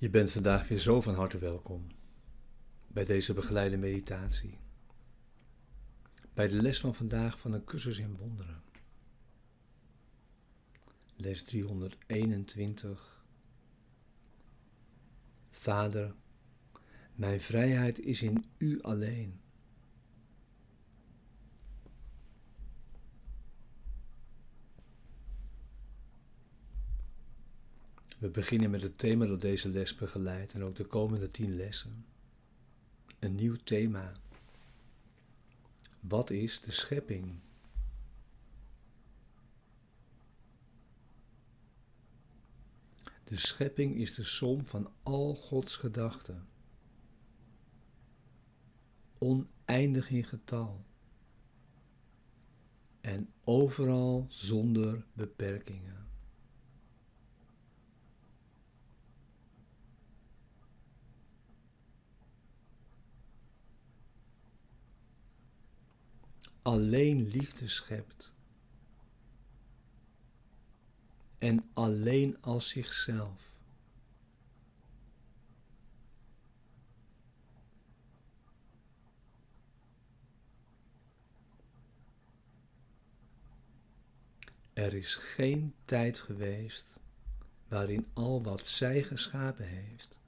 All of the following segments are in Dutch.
Je bent vandaag weer zo van harte welkom bij deze begeleide meditatie. Bij de les van vandaag van een cursus in wonderen. Les 321. Vader, mijn vrijheid is in U alleen. We beginnen met het thema dat deze les begeleidt en ook de komende tien lessen. Een nieuw thema. Wat is de schepping? De schepping is de som van al Gods gedachten. Oneindig in getal. En overal zonder beperkingen. Alleen liefde schept. En alleen als zichzelf. Er is geen tijd geweest waarin al wat zij geschapen heeft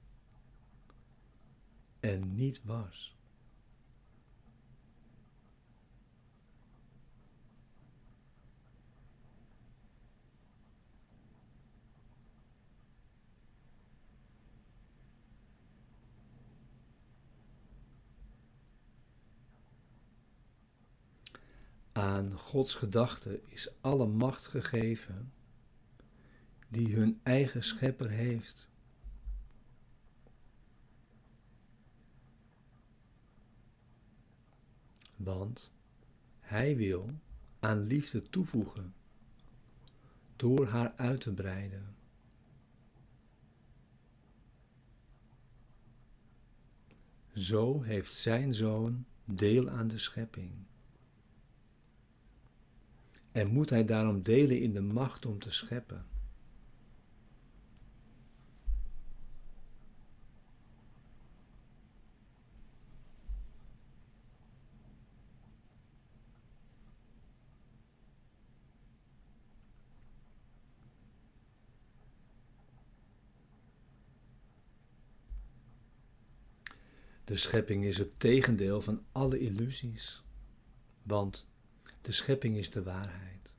en niet was. Aan Gods gedachte is alle macht gegeven die hun eigen schepper heeft. Want Hij wil aan liefde toevoegen door haar uit te breiden. Zo heeft Zijn Zoon deel aan de schepping en moet hij daarom delen in de macht om te scheppen. De schepping is het tegendeel van alle illusies, want de schepping is de waarheid.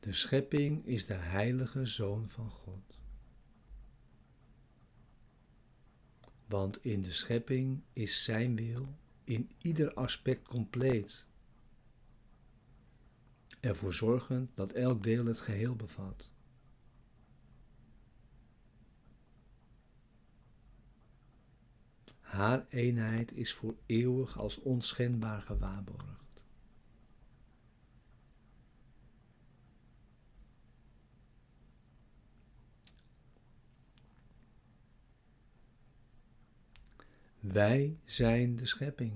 De schepping is de heilige zoon van God. Want in de schepping is Zijn wil in ieder aspect compleet. Ervoor zorgen dat elk deel het geheel bevat. Haar eenheid is voor eeuwig als onschendbaar gewaarborgd. Wij zijn de schepping.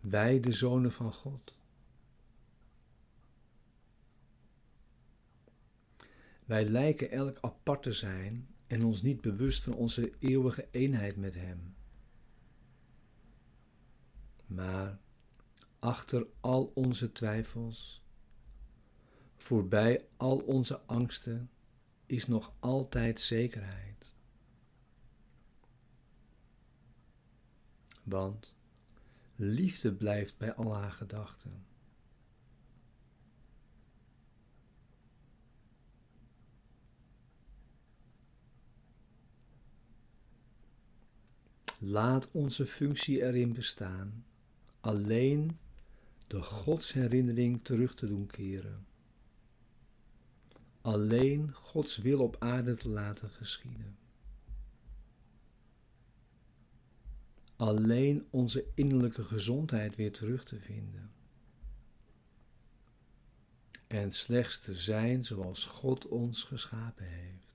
Wij de zonen van God. Wij lijken elk apart te zijn en ons niet bewust van onze eeuwige eenheid met Hem. Maar achter al onze twijfels, voorbij al onze angsten, is nog altijd zekerheid. Want liefde blijft bij al haar gedachten. Laat onze functie erin bestaan, alleen de godsherinnering terug te doen keren. Alleen Gods wil op aarde te laten geschieden. Alleen onze innerlijke gezondheid weer terug te vinden. En slechts te zijn zoals God ons geschapen heeft.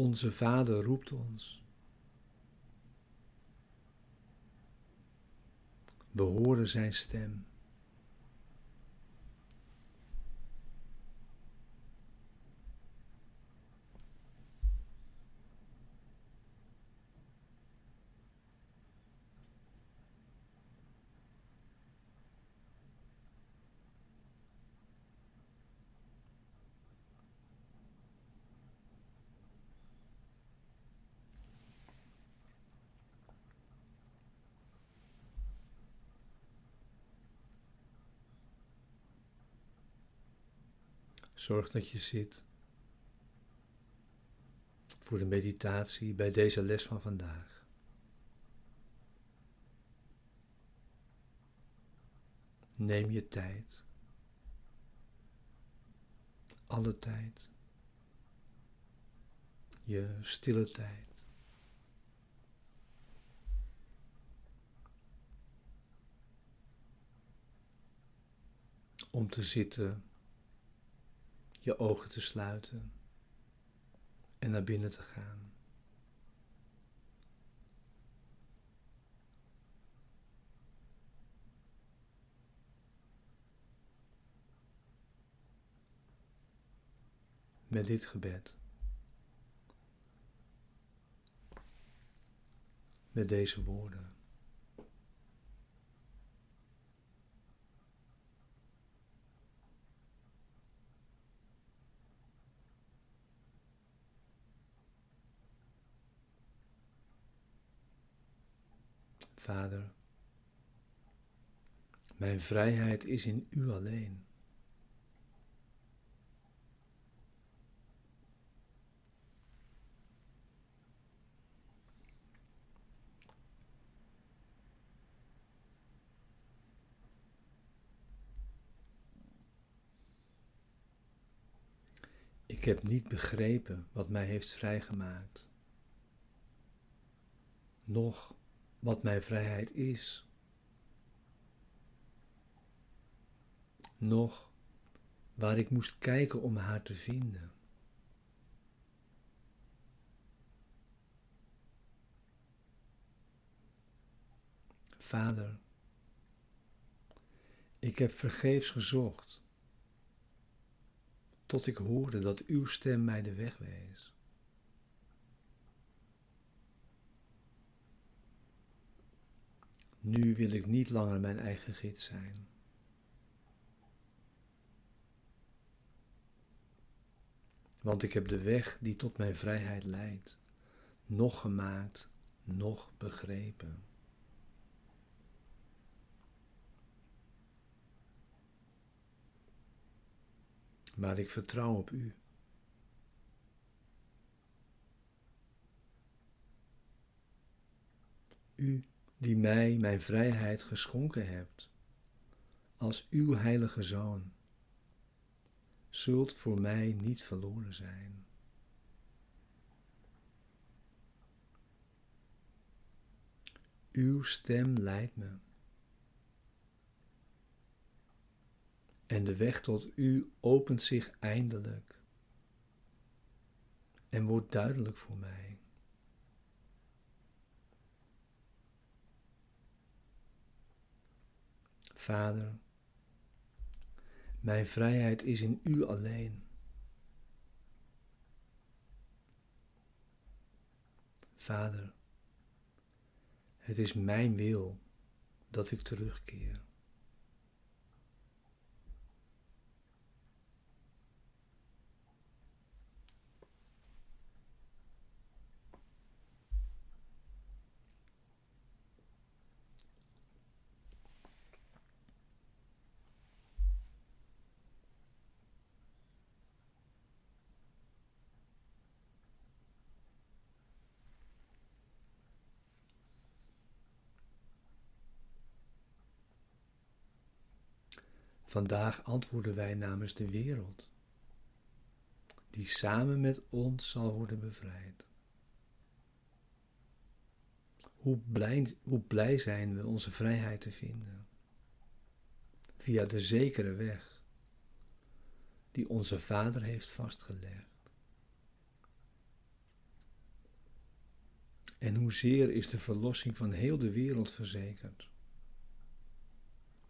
Onze Vader roept ons. We horen Zijn stem. Zorg dat je zit voor de meditatie bij deze les van vandaag. Neem je tijd. Alle tijd. Je stille tijd. Om te zitten je ogen te sluiten en naar binnen te gaan. Met dit gebed. Met deze woorden. Vader, mijn vrijheid is in U alleen. Ik heb niet begrepen wat mij heeft vrijgemaakt. Nog wat mijn vrijheid is. Nog waar ik moest kijken om haar te vinden. Vader, ik heb vergeefs gezocht, tot ik hoorde dat uw stem mij de weg wees. Nu wil ik niet langer mijn eigen gids zijn. Want ik heb de weg die tot mijn vrijheid leidt, nog gemaakt, nog begrepen. Maar ik vertrouw op U. U die mij mijn vrijheid geschonken hebt, als uw heilige zoon, zult voor mij niet verloren zijn. Uw stem leidt me. En de weg tot u opent zich eindelijk en wordt duidelijk voor mij. Vader, mijn vrijheid is in U alleen. Vader, het is mijn wil dat ik terugkeer. Vandaag antwoorden wij namens de wereld, die samen met ons zal worden bevrijd. Hoe blij, hoe blij zijn we onze vrijheid te vinden, via de zekere weg die onze Vader heeft vastgelegd. En hoezeer is de verlossing van heel de wereld verzekerd?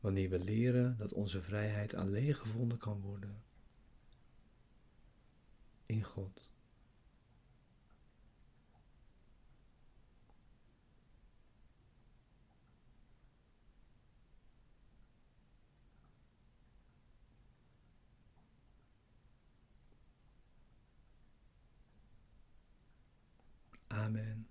Wanneer we leren dat onze vrijheid alleen gevonden kan worden in God. Amen.